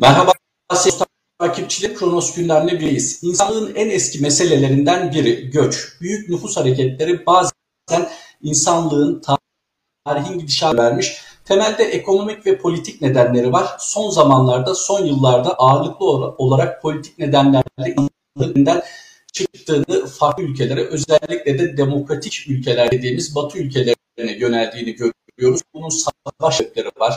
Merhaba takipçileri Kronos gündemle birliyiz. İnsanlığın en eski meselelerinden biri göç. Büyük nüfus hareketleri bazen insanlığın tarihin gidişatı vermiş. Temelde ekonomik ve politik nedenleri var. Son zamanlarda, son yıllarda ağırlıklı olarak politik nedenlerle insanlığından çıktığını farklı ülkelere özellikle de demokratik ülkeler dediğimiz batı ülkelerine yöneldiğini görüyoruz. Bunun savaş sebepleri var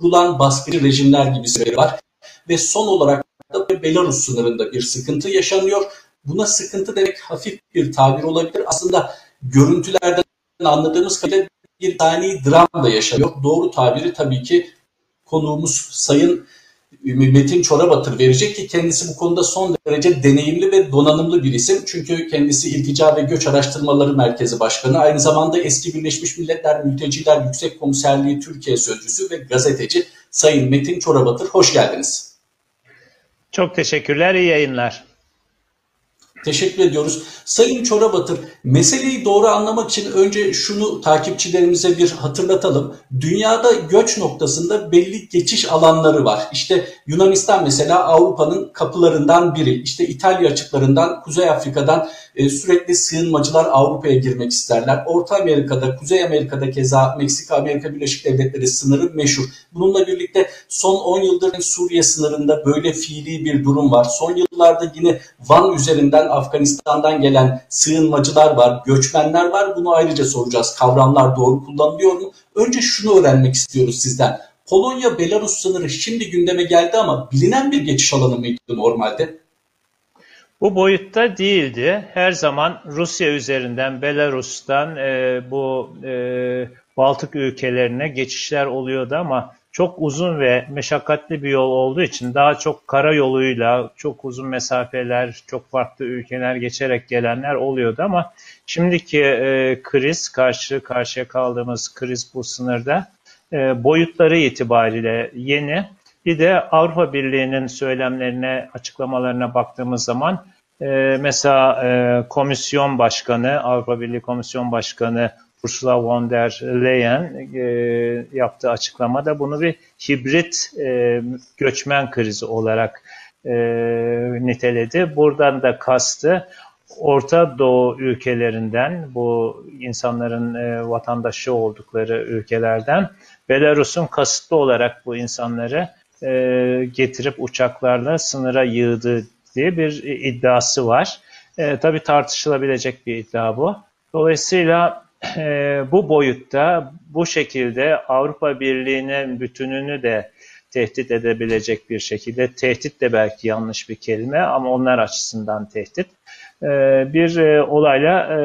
kurulan baskıcı rejimler gibi sebepleri var. Ve son olarak da Belarus sınırında bir sıkıntı yaşanıyor. Buna sıkıntı demek hafif bir tabir olabilir. Aslında görüntülerden anladığımız kadarıyla bir tane dram da yaşanıyor. Doğru tabiri tabii ki konuğumuz Sayın Metin Çorabatır verecek ki kendisi bu konuda son derece deneyimli ve donanımlı bir isim. Çünkü kendisi İltica ve Göç Araştırmaları Merkezi Başkanı. Aynı zamanda eski Birleşmiş Milletler Mülteciler Yüksek Komiserliği Türkiye Sözcüsü ve gazeteci Sayın Metin Çorabatır. Hoş geldiniz. Çok teşekkürler, iyi yayınlar. Teşekkür ediyoruz. Sayın Çorabatır, meseleyi doğru anlamak için önce şunu takipçilerimize bir hatırlatalım. Dünyada göç noktasında belli geçiş alanları var. İşte Yunanistan mesela Avrupa'nın kapılarından biri. İşte İtalya açıklarından, Kuzey Afrika'dan e, sürekli sığınmacılar Avrupa'ya girmek isterler. Orta Amerika'da, Kuzey Amerika'da keza Meksika, Amerika Birleşik Devletleri sınırı meşhur. Bununla birlikte son 10 yıldır Suriye sınırında böyle fiili bir durum var. Son yıllarda yine Van üzerinden Afganistan'dan gelen sığınmacılar var, göçmenler var. Bunu ayrıca soracağız. Kavramlar doğru kullanılıyor mu? Önce şunu öğrenmek istiyoruz sizden. Polonya-Belarus sınırı şimdi gündeme geldi ama bilinen bir geçiş alanı mıydı normalde? Bu boyutta değildi. Her zaman Rusya üzerinden, Belarus'tan e, bu e, Baltık ülkelerine geçişler oluyordu ama çok uzun ve meşakkatli bir yol olduğu için daha çok kara yoluyla çok uzun mesafeler, çok farklı ülkeler geçerek gelenler oluyordu ama şimdiki e, kriz, karşı karşıya kaldığımız kriz bu sınırda e, boyutları itibariyle yeni. Bir de Avrupa Birliği'nin söylemlerine, açıklamalarına baktığımız zaman e, mesela e, Komisyon Başkanı, Avrupa Birliği Komisyon Başkanı Ursula von der Leyen e, yaptığı açıklamada bunu bir hibrit e, göçmen krizi olarak e, niteledi. Buradan da kastı Orta Doğu ülkelerinden, bu insanların e, vatandaşı oldukları ülkelerden Belarus'un kasıtlı olarak bu insanları e, getirip uçaklarla sınıra yığdığı diye bir iddiası var. E, tabii tartışılabilecek bir iddia bu. Dolayısıyla e, bu boyutta bu şekilde Avrupa Birliği'nin bütününü de tehdit edebilecek bir şekilde, tehdit de belki yanlış bir kelime ama onlar açısından tehdit, e, bir e, olayla e,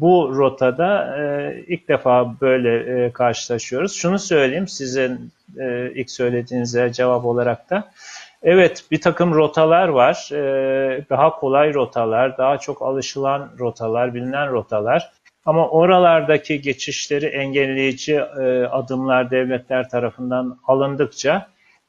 bu rotada e, ilk defa böyle e, karşılaşıyoruz. Şunu söyleyeyim sizin e, ilk söylediğinize cevap olarak da, Evet bir takım rotalar var. Ee, daha kolay rotalar, daha çok alışılan rotalar, bilinen rotalar. Ama oralardaki geçişleri engelleyici e, adımlar devletler tarafından alındıkça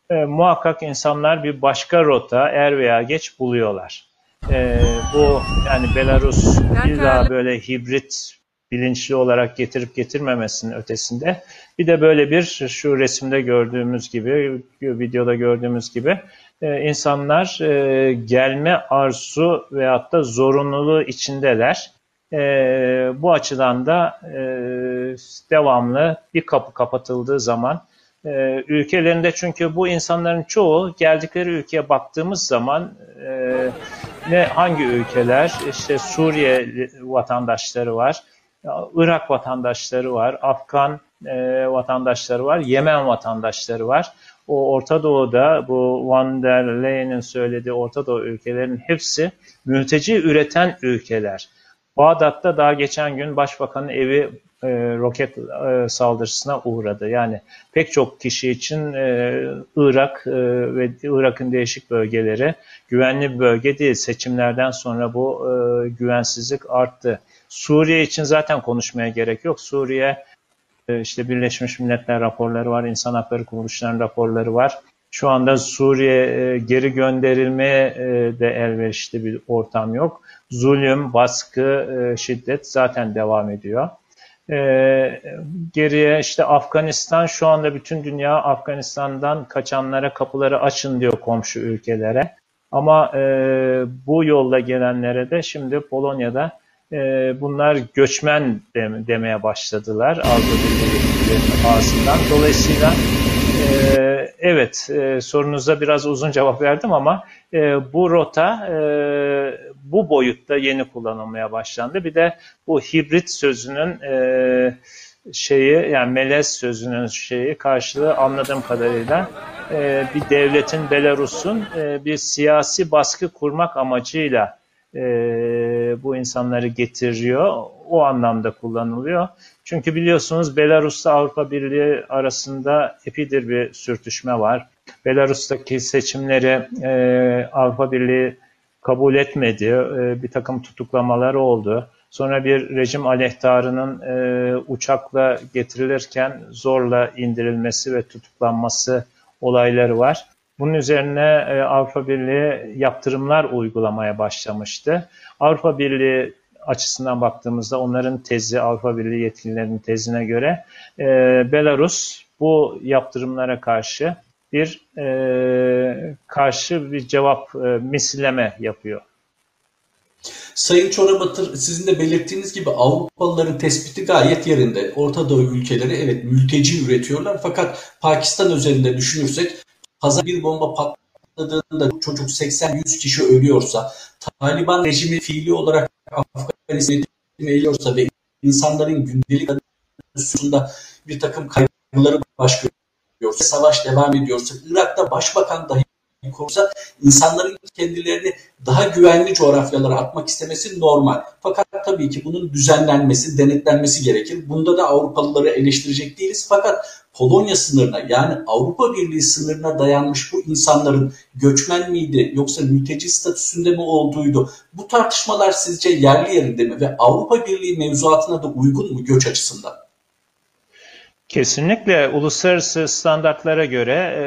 e, muhakkak insanlar bir başka rota er veya geç buluyorlar. E, bu yani Belarus bir daha böyle hibrit bilinçli olarak getirip getirmemesinin ötesinde bir de böyle bir şu resimde gördüğümüz gibi videoda gördüğümüz gibi e, insanlar e, gelme arzu veyahut da zorunluluğu içindeler. E, bu açıdan da e, devamlı bir kapı kapatıldığı zaman e, ülkelerinde çünkü bu insanların çoğu geldikleri ülkeye baktığımız zaman e, ne hangi ülkeler işte Suriye vatandaşları var, Irak vatandaşları var, Afgan e, vatandaşları var, Yemen vatandaşları var. O Orta Doğu'da bu Van der Leyen'in söylediği Orta Doğu ülkelerinin hepsi mülteci üreten ülkeler. Bağdat'ta daha geçen gün başbakanın evi e, roket e, saldırısına uğradı. Yani pek çok kişi için e, Irak e, ve Irak'ın değişik bölgeleri güvenli bir bölge değil. Seçimlerden sonra bu e, güvensizlik arttı. Suriye için zaten konuşmaya gerek yok. Suriye e, işte Birleşmiş Milletler raporları var, insan hakları kuruluşlarının raporları var. Şu anda Suriye e, geri gönderilmeye e, de elverişli bir ortam yok. Zulüm, baskı, şiddet zaten devam ediyor. E, geriye işte Afganistan şu anda bütün dünya Afganistan'dan kaçanlara kapıları açın diyor komşu ülkelere. Ama e, bu yolla gelenlere de şimdi Polonya'da e, bunlar göçmen dem demeye başladılar Avrupa Birliği ağzından. Dolayısıyla e, evet e, sorunuza biraz uzun cevap verdim ama e, bu rota e, bu boyutta yeni kullanılmaya başlandı. Bir de bu hibrit sözünün şeyi yani melez sözünün şeyi karşılığı anladığım kadarıyla bir devletin Belarus'un bir siyasi baskı kurmak amacıyla bu insanları getiriyor. O anlamda kullanılıyor. Çünkü biliyorsunuz Belarus'ta Avrupa Birliği arasında epidir bir sürtüşme var. Belarus'taki seçimleri e, Avrupa Birliği kabul etmedi. E, bir takım tutuklamalar oldu. Sonra bir rejim aleyhtarının e, uçakla getirilirken zorla indirilmesi ve tutuklanması olayları var. Bunun üzerine e, Avrupa Birliği yaptırımlar uygulamaya başlamıştı. Avrupa Birliği açısından baktığımızda onların tezi, Avrupa Birliği yetkililerinin tezine göre e, Belarus bu yaptırımlara karşı bir e, karşı bir cevap e, misilleme yapıyor. Sayın Çorabatır sizin de belirttiğiniz gibi Avrupalıların tespiti gayet yerinde. Orta Doğu ülkeleri evet mülteci üretiyorlar fakat Pakistan özelinde düşünürsek pazar bir bomba patladığında çocuk 80-100 kişi ölüyorsa Taliban rejimi fiili olarak Afganistan'ı eğiliyorsa ve insanların gündelik hususunda bir takım kaygıları baş görüyorsa, savaş devam ediyorsa, Irak'ta başbakan dahi korsa insanların kendilerini daha güvenli coğrafyalara atmak istemesi normal. Fakat tabii ki bunun düzenlenmesi, denetlenmesi gerekir. Bunda da Avrupalıları eleştirecek değiliz. Fakat Polonya sınırına yani Avrupa Birliği sınırına dayanmış bu insanların göçmen miydi yoksa mülteci statüsünde mi olduğuydu? Bu tartışmalar sizce yerli yerinde mi ve Avrupa Birliği mevzuatına da uygun mu göç açısından? Kesinlikle uluslararası standartlara göre e,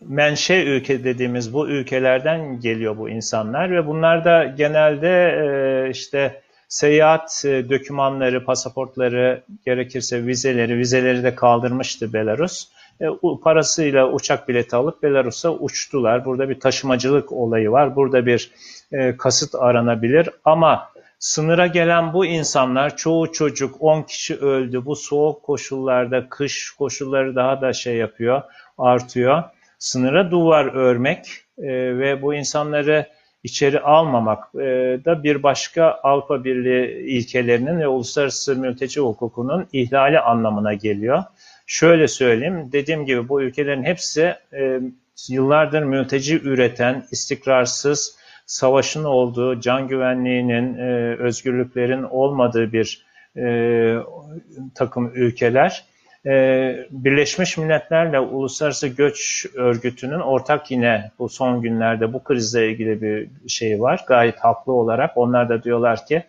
menşe ülke dediğimiz bu ülkelerden geliyor bu insanlar ve bunlar da genelde e, işte seyahat e, dokümanları, pasaportları, gerekirse vizeleri, vizeleri de kaldırmıştı Belarus. E, parasıyla uçak bileti alıp Belarus'a uçtular. Burada bir taşımacılık olayı var. Burada bir e, kasıt aranabilir ama Sınıra gelen bu insanlar çoğu çocuk 10 kişi öldü. Bu soğuk koşullarda kış koşulları daha da şey yapıyor, artıyor. Sınıra duvar örmek e, ve bu insanları içeri almamak e, da bir başka Avrupa Birliği ilkelerinin ve uluslararası mülteci hukukunun ihlali anlamına geliyor. Şöyle söyleyeyim, dediğim gibi bu ülkelerin hepsi e, yıllardır mülteci üreten, istikrarsız, savaşın olduğu, can güvenliğinin, e, özgürlüklerin olmadığı bir e, takım ülkeler. E, Birleşmiş Milletler'le Uluslararası Göç Örgütü'nün ortak yine bu son günlerde bu krizle ilgili bir şey var. Gayet haklı olarak onlar da diyorlar ki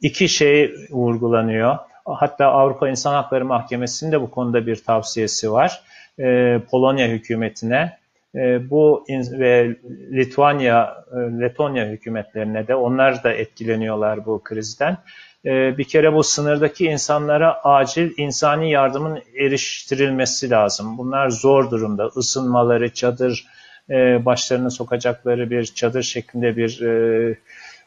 iki şey vurgulanıyor. Hatta Avrupa İnsan Hakları Mahkemesi'nin de bu konuda bir tavsiyesi var. Polonya hükümetine e, bu ve Litvanya, e, Letonya hükümetlerine de onlar da etkileniyorlar bu krizden. E, bir kere bu sınırdaki insanlara acil insani yardımın eriştirilmesi lazım. Bunlar zor durumda. Isınmaları, çadır, başlarını sokacakları bir çadır şeklinde bir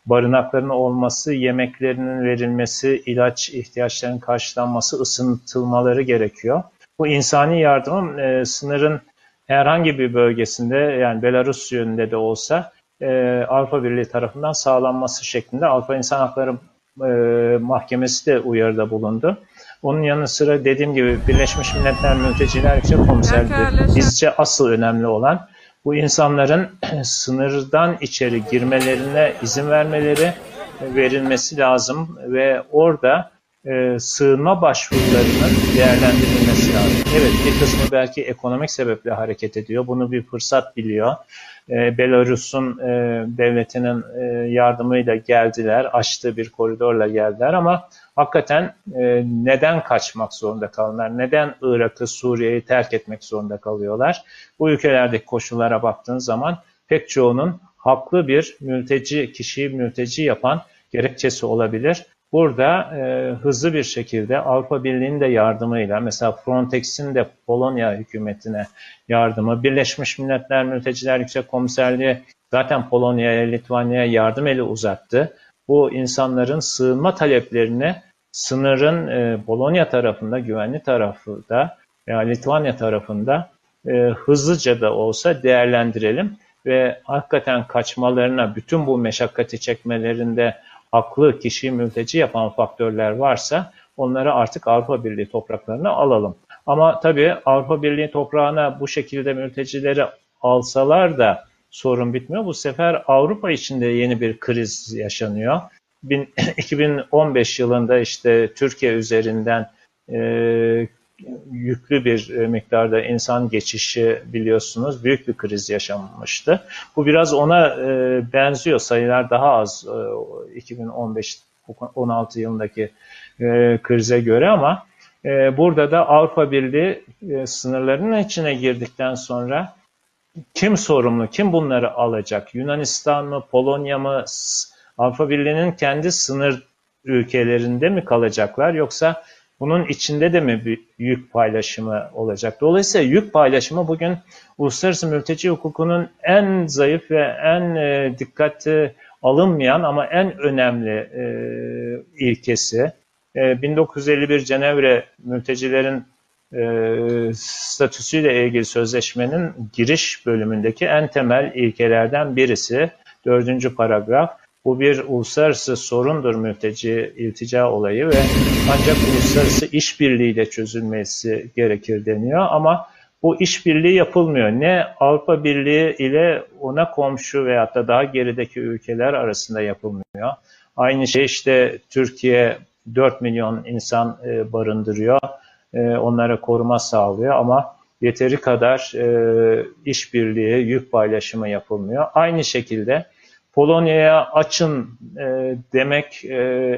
barınaklarının olması, yemeklerinin verilmesi, ilaç ihtiyaçlarının karşılanması, ısıtılmaları gerekiyor. Bu insani yardımın e, sınırın herhangi bir bölgesinde yani Belarus yönünde de olsa e, Avrupa Birliği tarafından sağlanması şeklinde Avrupa İnsan Hakları e, Mahkemesi de uyarıda bulundu. Onun yanı sıra dediğim gibi Birleşmiş Milletler Mülteciler Yüksek Komiserliği bizce asıl önemli olan bu insanların sınırdan içeri girmelerine izin vermeleri verilmesi lazım ve orada e, sığınma başvurularının değerlendirilmesi lazım. Evet bir kısmı belki ekonomik sebeple hareket ediyor. Bunu bir fırsat biliyor. E, Belarus'un e, devletinin e, yardımıyla geldiler. Açtığı bir koridorla geldiler ama hakikaten e, neden kaçmak zorunda kalırlar? Neden Irak'ı, Suriye'yi terk etmek zorunda kalıyorlar? Bu ülkelerdeki koşullara baktığın zaman pek çoğunun haklı bir mülteci, kişiyi mülteci yapan gerekçesi olabilir. Burada e, hızlı bir şekilde Avrupa Birliği'nin de yardımıyla mesela Frontex'in de Polonya hükümetine yardımı, Birleşmiş Milletler Mülteciler Yüksek Komiserliği zaten Polonya'ya, Litvanya'ya yardım eli uzattı. Bu insanların sığınma taleplerini sınırın e, Polonya tarafında, güvenli tarafı da veya Litvanya tarafında e, hızlıca da olsa değerlendirelim ve hakikaten kaçmalarına, bütün bu meşakkati çekmelerinde haklı kişi mülteci yapan faktörler varsa onları artık Avrupa Birliği topraklarına alalım. Ama tabii Avrupa Birliği toprağına bu şekilde mültecileri alsalar da sorun bitmiyor. Bu sefer Avrupa içinde yeni bir kriz yaşanıyor. 2015 yılında işte Türkiye üzerinden e, yüklü bir e, miktarda insan geçişi biliyorsunuz büyük bir kriz yaşanmıştı. Bu biraz ona e, benziyor. Sayılar daha az e, 2015-16 yılındaki e, krize göre ama burada da Avrupa Birliği sınırlarının içine girdikten sonra kim sorumlu, kim bunları alacak? Yunanistan mı, Polonya mı, Avrupa Birliği'nin kendi sınır ülkelerinde mi kalacaklar yoksa bunun içinde de mi bir yük paylaşımı olacak? Dolayısıyla yük paylaşımı bugün uluslararası mülteci hukukunun en zayıf ve en e, dikkate alınmayan ama en önemli e, ilkesi. E, 1951 Cenevre mültecilerin e, statüsüyle ilgili sözleşmenin giriş bölümündeki en temel ilkelerden birisi. Dördüncü paragraf. Bu bir uluslararası sorundur mülteci iltica olayı ve ancak uluslararası işbirliğiyle çözülmesi gerekir deniyor ama bu işbirliği yapılmıyor. Ne Avrupa Birliği ile ona komşu veyahut da daha gerideki ülkeler arasında yapılmıyor. Aynı şey işte Türkiye 4 milyon insan e, barındırıyor. E, onlara koruma sağlıyor ama yeteri kadar e, işbirliği, yük paylaşımı yapılmıyor. Aynı şekilde Polonya'ya açın e, demek e,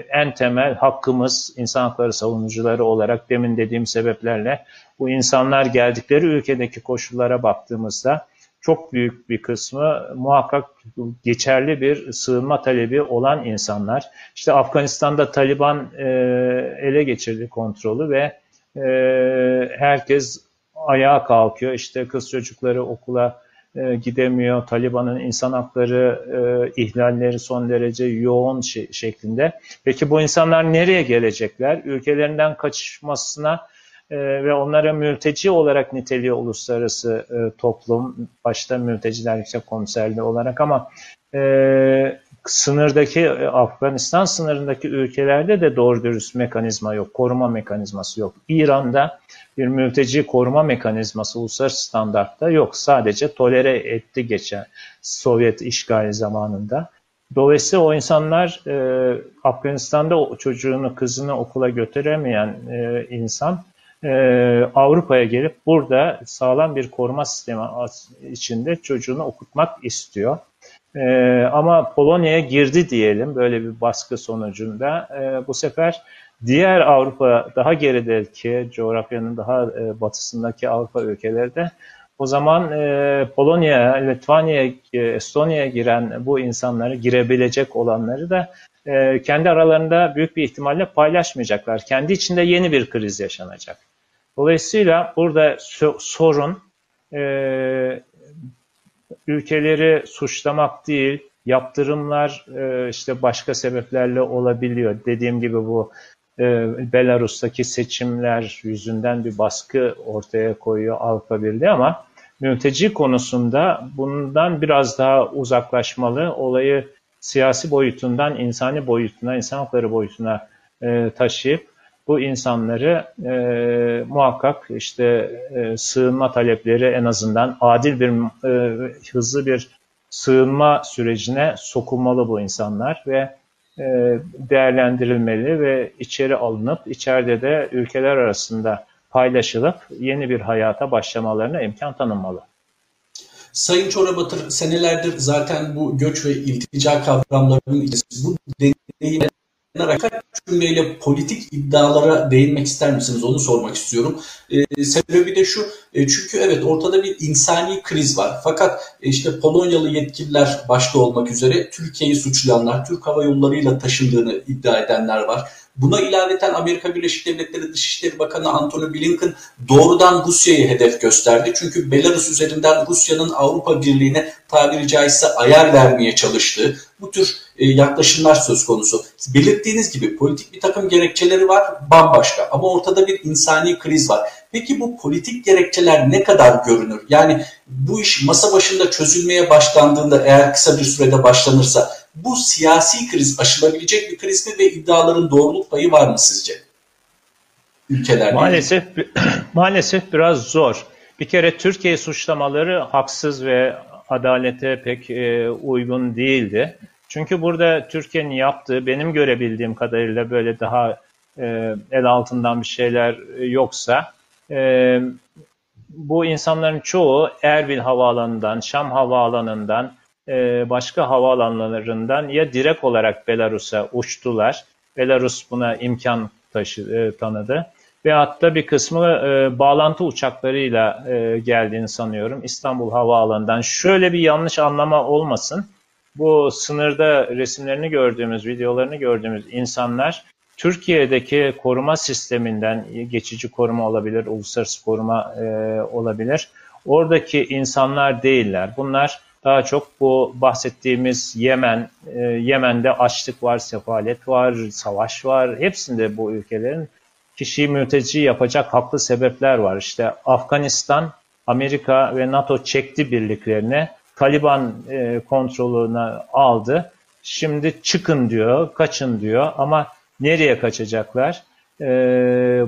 en temel hakkımız insan hakları savunucuları olarak demin dediğim sebeplerle bu insanlar geldikleri ülkedeki koşullara baktığımızda çok büyük bir kısmı muhakkak geçerli bir sığınma talebi olan insanlar. İşte Afganistan'da Taliban e, ele geçirdi kontrolü ve e, herkes ayağa kalkıyor. İşte kız çocukları okula e, gidemiyor. Taliban'ın insan hakları e, ihlalleri son derece yoğun şeklinde. Peki bu insanlar nereye gelecekler? Ülkelerinden kaçışmasına e, ve onlara mülteci olarak niteliyor uluslararası e, toplum, başta mülteciler yüksek komiserliği olarak ama e, sınırdaki e, Afganistan sınırındaki ülkelerde de doğru dürüst mekanizma yok, koruma mekanizması yok. İran'da bir mülteci koruma mekanizması uluslararası standartta yok. Sadece tolere etti geçen Sovyet işgali zamanında. Dolayısıyla o insanlar e, Afganistan'da çocuğunu, kızını okula götüremeyen e, insan e, Avrupa'ya gelip burada sağlam bir koruma sistemi içinde çocuğunu okutmak istiyor. E, ama Polonya'ya girdi diyelim böyle bir baskı sonucunda e, bu sefer diğer Avrupa daha gerideki coğrafyanın daha e, batısındaki Avrupa ülkeleri de o zaman e, Polonya, Litvanya, e, Estonya'ya giren bu insanları girebilecek olanları da e, kendi aralarında büyük bir ihtimalle paylaşmayacaklar. Kendi içinde yeni bir kriz yaşanacak. Dolayısıyla burada so sorun e, ülkeleri suçlamak değil, yaptırımlar e, işte başka sebeplerle olabiliyor. Dediğim gibi bu e, Belarus'taki seçimler yüzünden bir baskı ortaya koyuyor Avrupa Birliği ama mülteci konusunda bundan biraz daha uzaklaşmalı. Olayı siyasi boyutundan insani boyutuna, insan hakları boyutuna e, taşıyıp bu insanları e, muhakkak işte e, sığınma talepleri en azından adil bir e, hızlı bir sığınma sürecine sokulmalı bu insanlar ve e, değerlendirilmeli ve içeri alınıp içeride de ülkeler arasında paylaşılıp yeni bir hayata başlamalarına imkan tanınmalı. Sayın Çorabatır senelerdir zaten bu göç ve iltica kavramlarının bu deneyim birkaç cümleyle politik iddialara değinmek ister misiniz? Onu sormak istiyorum. E, sebebi de şu, e, çünkü evet ortada bir insani kriz var. Fakat e, işte Polonyalı yetkililer başta olmak üzere Türkiye'yi suçlayanlar, Türk Hava Yolları'yla taşındığını iddia edenler var. Buna ilaveten Amerika Birleşik Devletleri Dışişleri Bakanı Antony Blinken doğrudan Rusya'yı hedef gösterdi. Çünkü Belarus üzerinden Rusya'nın Avrupa Birliği'ne tabiri caizse ayar vermeye çalıştığı bu tür e, yaklaşımlar söz konusu. Belirttiğiniz gibi politik bir takım gerekçeleri var bambaşka ama ortada bir insani kriz var. Peki bu politik gerekçeler ne kadar görünür? Yani bu iş masa başında çözülmeye başlandığında eğer kısa bir sürede başlanırsa bu siyasi kriz aşılabilecek bir kriz mi ve iddiaların doğruluk payı var mı sizce? Ülkelerde. Maalesef maalesef biraz zor. Bir kere Türkiye suçlamaları haksız ve adalete pek e, uygun değildi. Çünkü burada Türkiye'nin yaptığı benim görebildiğim kadarıyla böyle daha e, el altından bir şeyler yoksa e, bu insanların çoğu Erbil Havaalanı'ndan, Şam Havaalanı'ndan, e, başka havaalanlarından ya direkt olarak Belarus'a uçtular. Belarus buna imkan taşı, e, tanıdı. Ve hatta bir kısmı e, bağlantı uçaklarıyla e, geldiğini sanıyorum İstanbul Havaalanı'ndan. Şöyle bir yanlış anlama olmasın. Bu sınırda resimlerini gördüğümüz, videolarını gördüğümüz insanlar Türkiye'deki koruma sisteminden geçici koruma olabilir, uluslararası koruma e, olabilir. Oradaki insanlar değiller. Bunlar daha çok bu bahsettiğimiz Yemen, e, Yemen'de açlık var, sefalet var, savaş var. Hepsinde bu ülkelerin kişiyi mülteci yapacak haklı sebepler var. İşte Afganistan, Amerika ve NATO çekti birliklerine, Taliban e, kontrolünü aldı. Şimdi çıkın diyor, kaçın diyor ama nereye kaçacaklar? E,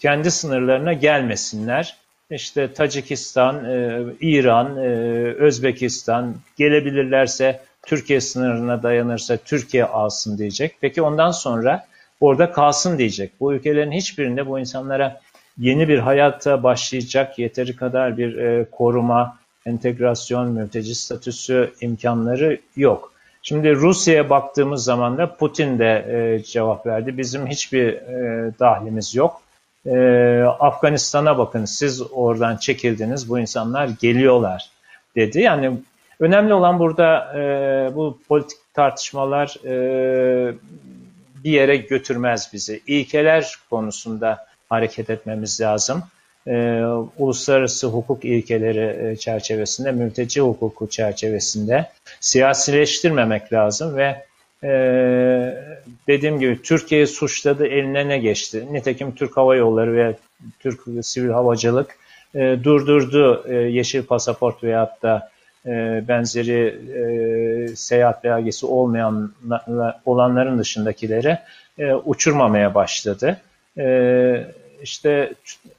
kendi sınırlarına gelmesinler işte Tacikistan, e, İran, e, Özbekistan gelebilirlerse Türkiye sınırına dayanırsa Türkiye alsın diyecek. Peki ondan sonra orada kalsın diyecek. Bu ülkelerin hiçbirinde bu insanlara yeni bir hayata başlayacak yeteri kadar bir e, koruma, entegrasyon, mülteci statüsü imkanları yok. Şimdi Rusya'ya baktığımız zaman da Putin de e, cevap verdi. Bizim hiçbir e, dahlimiz yok e, Afganistan'a bakın siz oradan çekildiniz bu insanlar geliyorlar dedi. Yani önemli olan burada e, bu politik tartışmalar e, bir yere götürmez bizi. İlkeler konusunda hareket etmemiz lazım. E, uluslararası hukuk ilkeleri e, çerçevesinde, mülteci hukuku çerçevesinde siyasileştirmemek lazım ve ee, dediğim gibi Türkiye suçladı eline ne geçti? Nitekim Türk Hava Yolları ve Türk Sivil Havacılık e, durdurdu e, yeşil pasaport veyahut da e, benzeri e, seyahat belgesi olmayan olanların dışındakileri e, uçurmamaya başladı. E, işte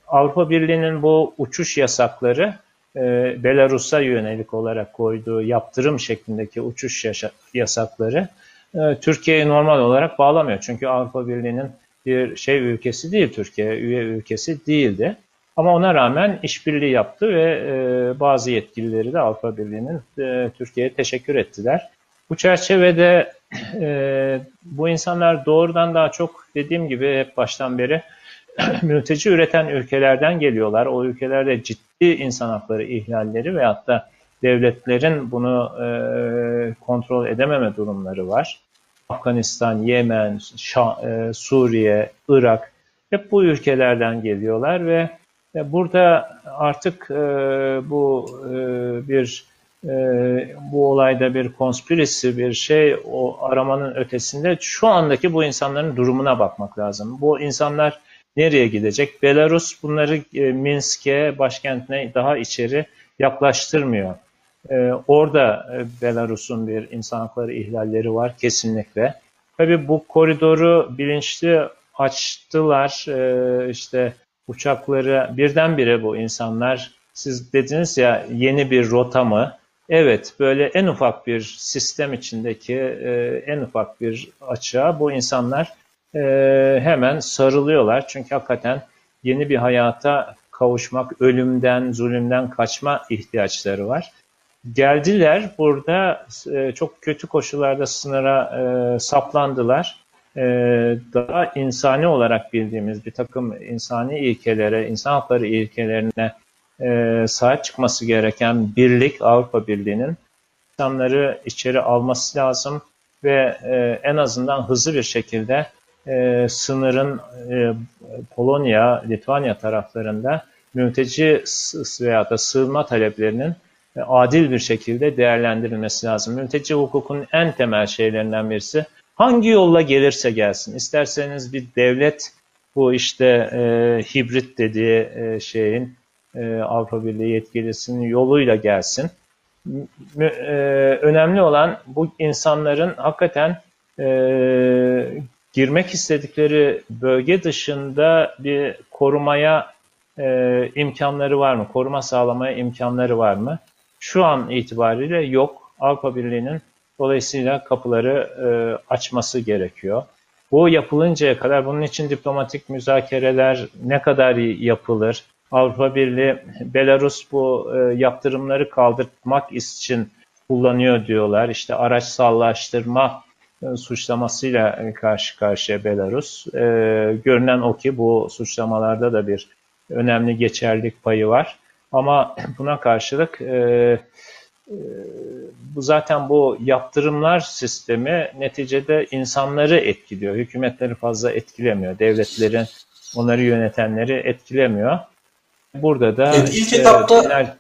Avrupa Birliği'nin bu uçuş yasakları e, Belarus'a yönelik olarak koyduğu yaptırım şeklindeki uçuş yasakları e, Türkiye'yi normal olarak bağlamıyor. Çünkü Avrupa Birliği'nin bir şey ülkesi değil Türkiye, üye ülkesi değildi. Ama ona rağmen işbirliği yaptı ve e, bazı yetkilileri de Avrupa Birliği'nin e, Türkiye'ye teşekkür ettiler. Bu çerçevede e, bu insanlar doğrudan daha çok dediğim gibi hep baştan beri mülteci üreten ülkelerden geliyorlar. O ülkelerde ciddi insan hakları ihlalleri ve hatta devletlerin bunu e, kontrol edememe durumları var. Afganistan, Yemen, Şa, e, Suriye, Irak hep bu ülkelerden geliyorlar ve e, burada artık e, bu e, bir e, bu olayda bir konspirisi bir şey o aramanın ötesinde şu andaki bu insanların durumuna bakmak lazım. Bu insanlar nereye gidecek? Belarus bunları e, Minsk'e başkentine daha içeri yaklaştırmıyor. Ee, orada e, Belarus'un bir insan hakları ihlalleri var kesinlikle. Tabii bu koridoru bilinçli açtılar. Ee, işte uçakları birdenbire bu insanlar siz dediniz ya yeni bir rota mı? Evet böyle en ufak bir sistem içindeki e, en ufak bir açığa bu insanlar e, hemen sarılıyorlar. Çünkü hakikaten yeni bir hayata kavuşmak, ölümden, zulümden kaçma ihtiyaçları var. Geldiler burada e, çok kötü koşullarda sınıra e, saplandılar. e, daha insani olarak bildiğimiz bir takım insani ilkelere, insan hakları ilkelerine e, sahip çıkması gereken birlik Avrupa Birliği'nin insanları içeri alması lazım ve e, en azından hızlı bir şekilde e, sınırın e, Polonya, Litvanya taraflarında mülteci veya da sığınma taleplerinin adil bir şekilde değerlendirilmesi lazım. Mülteci hukukunun en temel şeylerinden birisi hangi yolla gelirse gelsin. İsterseniz bir devlet bu işte e, hibrit dediği e, şeyin e, Avrupa Birliği yetkilisinin yoluyla gelsin. E, önemli olan bu insanların hakikaten e, girmek istedikleri bölge dışında bir korumaya e, imkanları var mı? Koruma sağlamaya imkanları var mı? Şu an itibariyle yok. Avrupa Birliği'nin dolayısıyla kapıları e, açması gerekiyor. Bu yapılıncaya kadar bunun için diplomatik müzakereler ne kadar yapılır? Avrupa Birliği, Belarus bu e, yaptırımları kaldırmak için kullanıyor diyorlar. İşte araç sallaştırma e, suçlamasıyla karşı karşıya Belarus. E, görünen o ki bu suçlamalarda da bir önemli geçerlik payı var. Ama buna karşılık e, e, bu zaten bu yaptırımlar sistemi neticede insanları etkiliyor. Hükümetleri fazla etkilemiyor. Devletlerin onları yönetenleri etkilemiyor. Burada da evet, ilk etapta genel,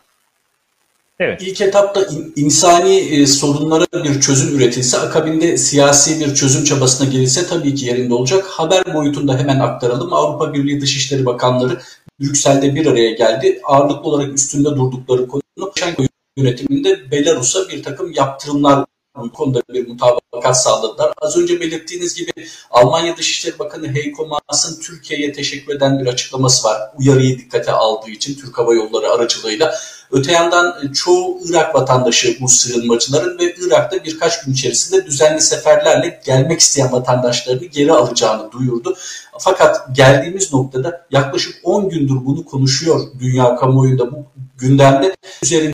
Evet. İlk etapta in, insani e, sorunlara bir çözüm üretilse, akabinde siyasi bir çözüm çabasına girilse tabii ki yerinde olacak. Haber boyutunda hemen aktaralım. Avrupa Birliği Dışişleri Bakanları Brüksel'de bir araya geldi. Ağırlıklı olarak üstünde durdukları konu Şenko yönetiminde Belarus'a bir takım yaptırımlar bu konuda bir mutabakat sağladılar. Az önce belirttiğiniz gibi Almanya Dışişleri Bakanı Heiko Maas'ın Türkiye'ye teşekkür eden bir açıklaması var. Uyarıyı dikkate aldığı için Türk Hava Yolları aracılığıyla. Öte yandan çoğu Irak vatandaşı bu sığınmacıların ve Irak'ta birkaç gün içerisinde düzenli seferlerle gelmek isteyen vatandaşlarını geri alacağını duyurdu. Fakat geldiğimiz noktada yaklaşık 10 gündür bunu konuşuyor dünya kamuoyunda bu gündemde üzerinde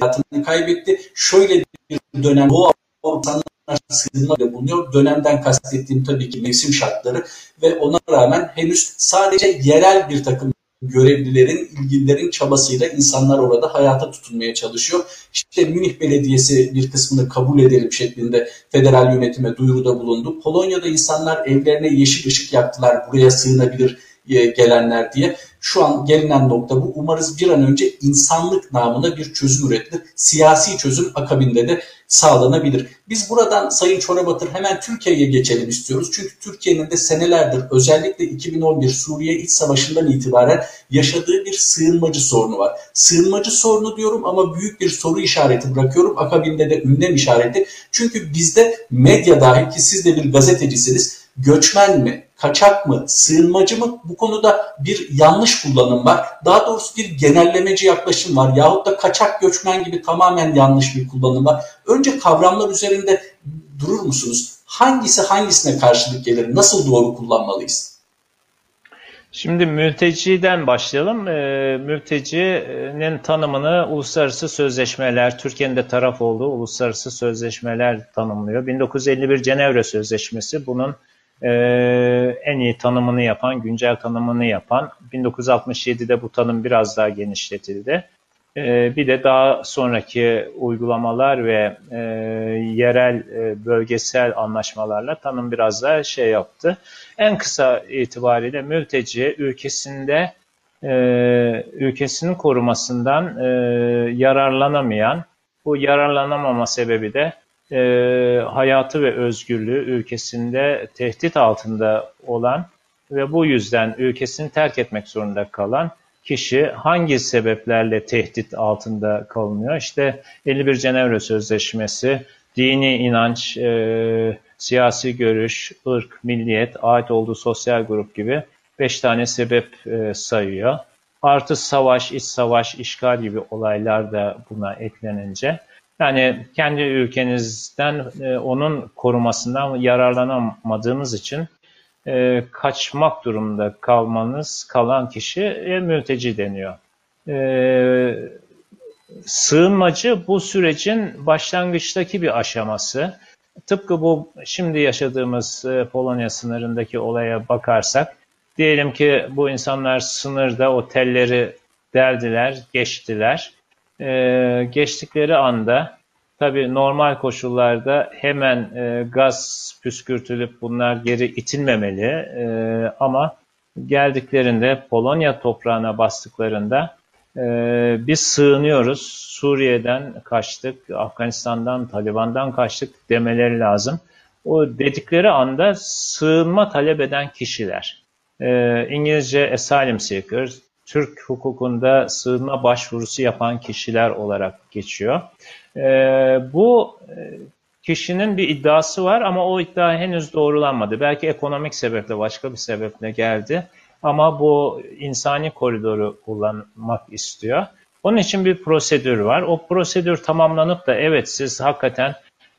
hayatını kaybetti. Şöyle bir dönem Doğu Avrupa sığınma bulunuyor. Dönemden kastettiğim tabii ki mevsim şartları ve ona rağmen henüz sadece yerel bir takım görevlilerin, ilgililerin çabasıyla insanlar orada hayata tutunmaya çalışıyor. İşte Münih Belediyesi bir kısmını kabul edelim şeklinde federal yönetime duyuruda bulundu. Polonya'da insanlar evlerine yeşil ışık yaktılar buraya sığınabilir gelenler diye. Şu an gelinen nokta bu. Umarız bir an önce insanlık namına bir çözüm üretilir. Siyasi çözüm akabinde de sağlanabilir. Biz buradan Sayın Çorabatır hemen Türkiye'ye geçelim istiyoruz. Çünkü Türkiye'nin de senelerdir özellikle 2011 Suriye İç Savaşı'ndan itibaren yaşadığı bir sığınmacı sorunu var. Sığınmacı sorunu diyorum ama büyük bir soru işareti bırakıyorum. Akabinde de ünlem işareti. Çünkü bizde medya dahil ki siz de bir gazetecisiniz göçmen mi, kaçak mı, sığınmacı mı bu konuda bir yanlış kullanım var. Daha doğrusu bir genellemeci yaklaşım var yahut da kaçak göçmen gibi tamamen yanlış bir kullanım var. Önce kavramlar üzerinde durur musunuz? Hangisi hangisine karşılık gelir? Nasıl doğru kullanmalıyız? Şimdi mülteciden başlayalım. E, mültecinin tanımını uluslararası sözleşmeler, Türkiye'nin de taraf olduğu uluslararası sözleşmeler tanımlıyor. 1951 Cenevre Sözleşmesi bunun e, en iyi tanımını yapan, güncel tanımını yapan 1967'de bu tanım biraz daha genişletildi. E, bir de daha sonraki uygulamalar ve e, yerel e, bölgesel anlaşmalarla tanım biraz daha şey yaptı. En kısa itibariyle mülteci ülkesinde e, ülkesinin korumasından e, yararlanamayan, bu yararlanamama sebebi de e, hayatı ve özgürlüğü ülkesinde tehdit altında olan ve bu yüzden ülkesini terk etmek zorunda kalan kişi hangi sebeplerle tehdit altında kalınıyor? İşte 51 Cenevre Sözleşmesi, dini inanç, e, siyasi görüş, ırk, milliyet, ait olduğu sosyal grup gibi 5 tane sebep e, sayıyor. Artı savaş, iç savaş, işgal gibi olaylar da buna eklenince yani kendi ülkenizden e, onun korumasından yararlanamadığınız için e, kaçmak durumunda kalmanız, kalan kişi mülteci deniyor. E, sığınmacı bu sürecin başlangıçtaki bir aşaması. tıpkı bu şimdi yaşadığımız e, Polonya sınırındaki olaya bakarsak, diyelim ki bu insanlar sınırda o telleri deldiler, geçtiler. E, geçtikleri anda tabii normal koşullarda hemen e, gaz püskürtülüp bunlar geri itilmemeli e, ama geldiklerinde Polonya toprağına bastıklarında e, biz sığınıyoruz. Suriye'den kaçtık, Afganistan'dan, Taliban'dan kaçtık demeleri lazım. O dedikleri anda sığınma talep eden kişiler. E, İngilizce asylum seeker, Türk hukukunda sığınma başvurusu yapan kişiler olarak geçiyor. E, bu kişinin bir iddiası var ama o iddia henüz doğrulanmadı. Belki ekonomik sebeple, başka bir sebeple geldi. Ama bu insani koridoru kullanmak istiyor. Onun için bir prosedür var. O prosedür tamamlanıp da evet siz hakikaten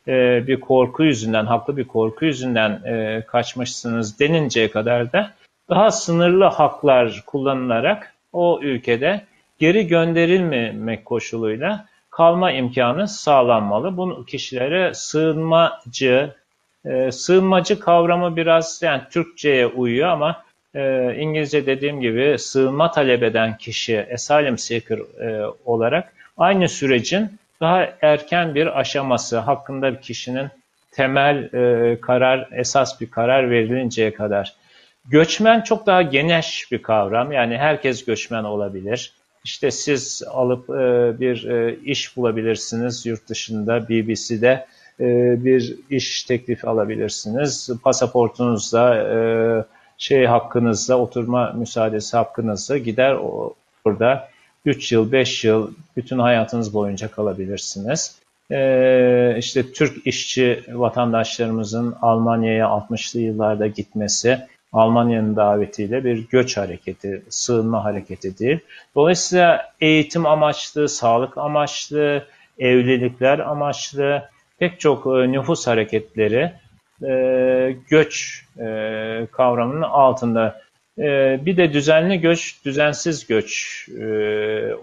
e, bir korku yüzünden, haklı bir korku yüzünden e, kaçmışsınız deninceye kadar da daha sınırlı haklar kullanılarak o ülkede geri gönderilmemek koşuluyla kalma imkanı sağlanmalı. Bu kişilere sığınmacı, e, sığınmacı kavramı biraz yani Türkçe'ye uyuyor ama e, İngilizce dediğim gibi sığınma talep eden kişi asylum seeker e, olarak aynı sürecin daha erken bir aşaması hakkında bir kişinin temel e, karar, esas bir karar verilinceye kadar. Göçmen çok daha geniş bir kavram. Yani herkes göçmen olabilir. İşte siz alıp e, bir e, iş bulabilirsiniz yurt dışında BBC'de e, bir iş teklifi alabilirsiniz. Pasaportunuzla şey hakkınızla, oturma müsaadesi hakkınızla gider orada 3 yıl, 5 yıl bütün hayatınız boyunca kalabilirsiniz. İşte Türk işçi vatandaşlarımızın Almanya'ya 60'lı yıllarda gitmesi, Almanya'nın davetiyle bir göç hareketi, sığınma hareketi değil. Dolayısıyla eğitim amaçlı, sağlık amaçlı, evlilikler amaçlı pek çok e, nüfus hareketleri e, göç e, kavramının altında. Bir de düzenli göç, düzensiz göç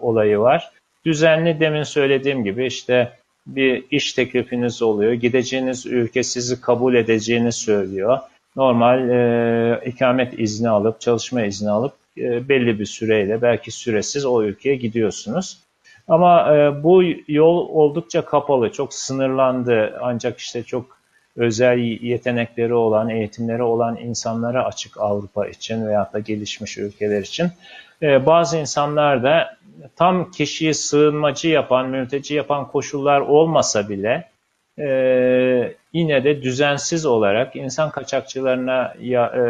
olayı var. Düzenli demin söylediğim gibi işte bir iş teklifiniz oluyor. Gideceğiniz ülke sizi kabul edeceğini söylüyor. Normal e, ikamet izni alıp, çalışma izni alıp e, belli bir süreyle belki süresiz o ülkeye gidiyorsunuz. Ama e, bu yol oldukça kapalı, çok sınırlandı. Ancak işte çok özel yetenekleri olan, eğitimleri olan insanlara açık Avrupa için veyahut da gelişmiş ülkeler için. Ee, bazı insanlar da tam kişiyi sığınmacı yapan, mülteci yapan koşullar olmasa bile e, yine de düzensiz olarak insan kaçakçılarına ya, e,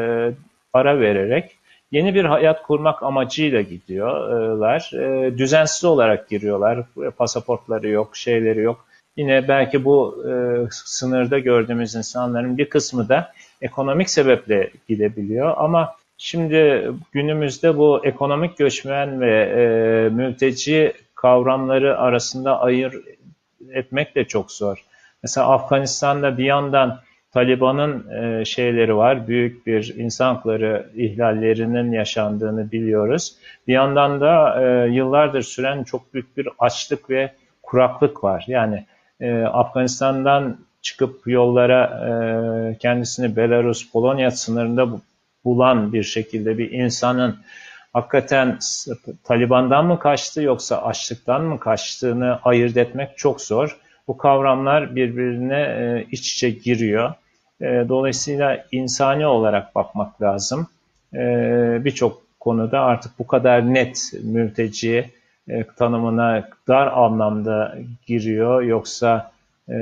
para vererek yeni bir hayat kurmak amacıyla gidiyorlar. E, düzensiz olarak giriyorlar. Pasaportları yok, şeyleri yok. Yine belki bu e, sınırda gördüğümüz insanların bir kısmı da ekonomik sebeple gidebiliyor ama şimdi günümüzde bu ekonomik göçmen ve e, mülteci kavramları arasında ayır etmek de çok zor. Mesela Afganistan'da bir yandan Taliban'ın e, şeyleri var, büyük bir insan hakları ihlallerinin yaşandığını biliyoruz. Bir yandan da e, yıllardır süren çok büyük bir açlık ve kuraklık var. Yani e, Afganistan'dan çıkıp yollara e, kendisini Belarus, Polonya sınırında bulan bir şekilde bir insanın hakikaten Taliban'dan mı kaçtı yoksa açlıktan mı kaçtığını ayırt etmek çok zor. Bu kavramlar birbirine e, iç içe giriyor. E, dolayısıyla insani olarak bakmak lazım. E, Birçok konuda artık bu kadar net mülteci, e, tanımına dar anlamda giriyor yoksa e,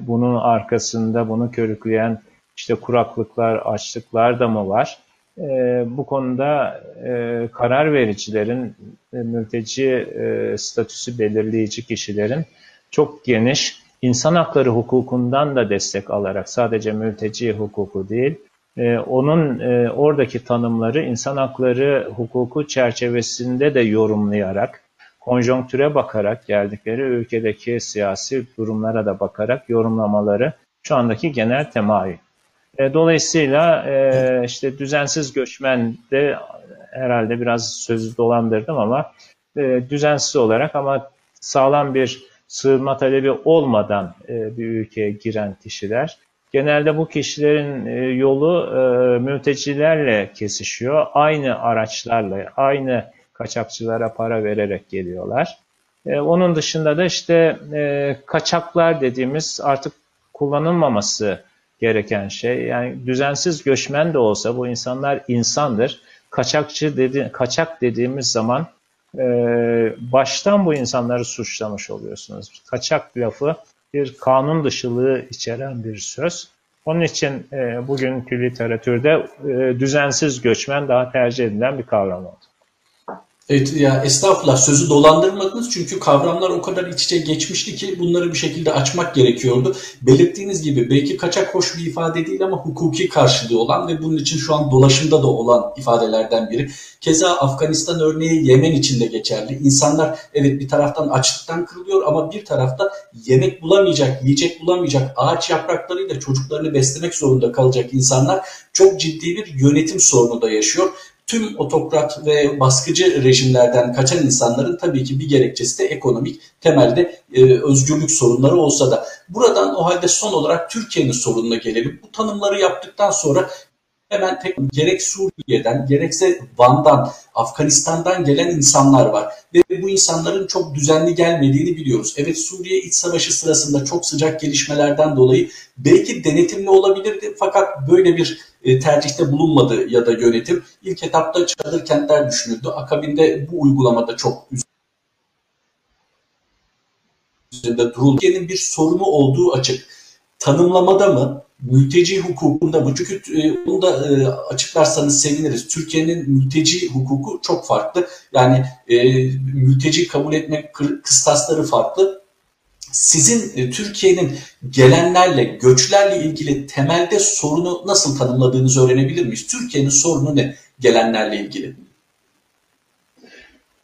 bunun arkasında bunu körükleyen işte kuraklıklar, açlıklar da mı var? E, bu konuda e, karar vericilerin, e, mülteci e, statüsü belirleyici kişilerin çok geniş insan hakları hukukundan da destek alarak sadece mülteci hukuku değil, e, onun e, oradaki tanımları insan hakları hukuku çerçevesinde de yorumlayarak, konjonktüre bakarak, geldikleri ülkedeki siyasi durumlara da bakarak yorumlamaları şu andaki genel temayül. E, dolayısıyla işte düzensiz göçmen de herhalde biraz sözü dolandırdım ama düzensiz olarak ama sağlam bir sığınma talebi olmadan e, bir ülkeye giren kişiler. Genelde bu kişilerin e, yolu e, mültecilerle kesişiyor. Aynı araçlarla, aynı kaçakçılara para vererek geliyorlar. E, onun dışında da işte kaçaklar dediğimiz artık kullanılmaması gereken şey. Yani düzensiz göçmen de olsa bu insanlar insandır. Kaçakçı dedi, kaçak dediğimiz zaman e, baştan bu insanları suçlamış oluyorsunuz. Kaçak lafı bir kanun dışılığı içeren bir söz. Onun için e, bugünkü literatürde e, düzensiz göçmen daha tercih edilen bir kavram oldu. Evet ya estağfurullah sözü dolandırmadınız çünkü kavramlar o kadar iç içe geçmişti ki bunları bir şekilde açmak gerekiyordu. Belirttiğiniz gibi belki kaçak hoş bir ifade değil ama hukuki karşılığı olan ve bunun için şu an dolaşımda da olan ifadelerden biri. Keza Afganistan örneği Yemen için de geçerli. İnsanlar evet bir taraftan açlıktan kırılıyor ama bir tarafta yemek bulamayacak, yiyecek bulamayacak, ağaç yapraklarıyla çocuklarını beslemek zorunda kalacak insanlar çok ciddi bir yönetim sorunu da yaşıyor tüm otokrat ve baskıcı rejimlerden kaçan insanların tabii ki bir gerekçesi de ekonomik temelde e, özgürlük sorunları olsa da buradan o halde son olarak Türkiye'nin sorununa gelelim. Bu tanımları yaptıktan sonra hemen tek gerek Suriye'den gerekse Van'dan, Afganistan'dan gelen insanlar var. Ve bu insanların çok düzenli gelmediğini biliyoruz. Evet Suriye iç savaşı sırasında çok sıcak gelişmelerden dolayı belki denetimli olabilirdi fakat böyle bir e, tercihte bulunmadı ya da yönetim. İlk etapta çadır kentler düşünüldü. Akabinde bu uygulamada çok üzerinde duruldu. Bir sorunu olduğu açık. Tanımlamada mı, mülteci hukukunda mı? Çünkü e, bunu da e, açıklarsanız seviniriz. Türkiye'nin mülteci hukuku çok farklı. Yani e, mülteci kabul etme kıstasları farklı. Sizin Türkiye'nin gelenlerle, göçlerle ilgili temelde sorunu nasıl tanımladığınızı öğrenebilir miyiz? Türkiye'nin sorunu ne gelenlerle ilgili?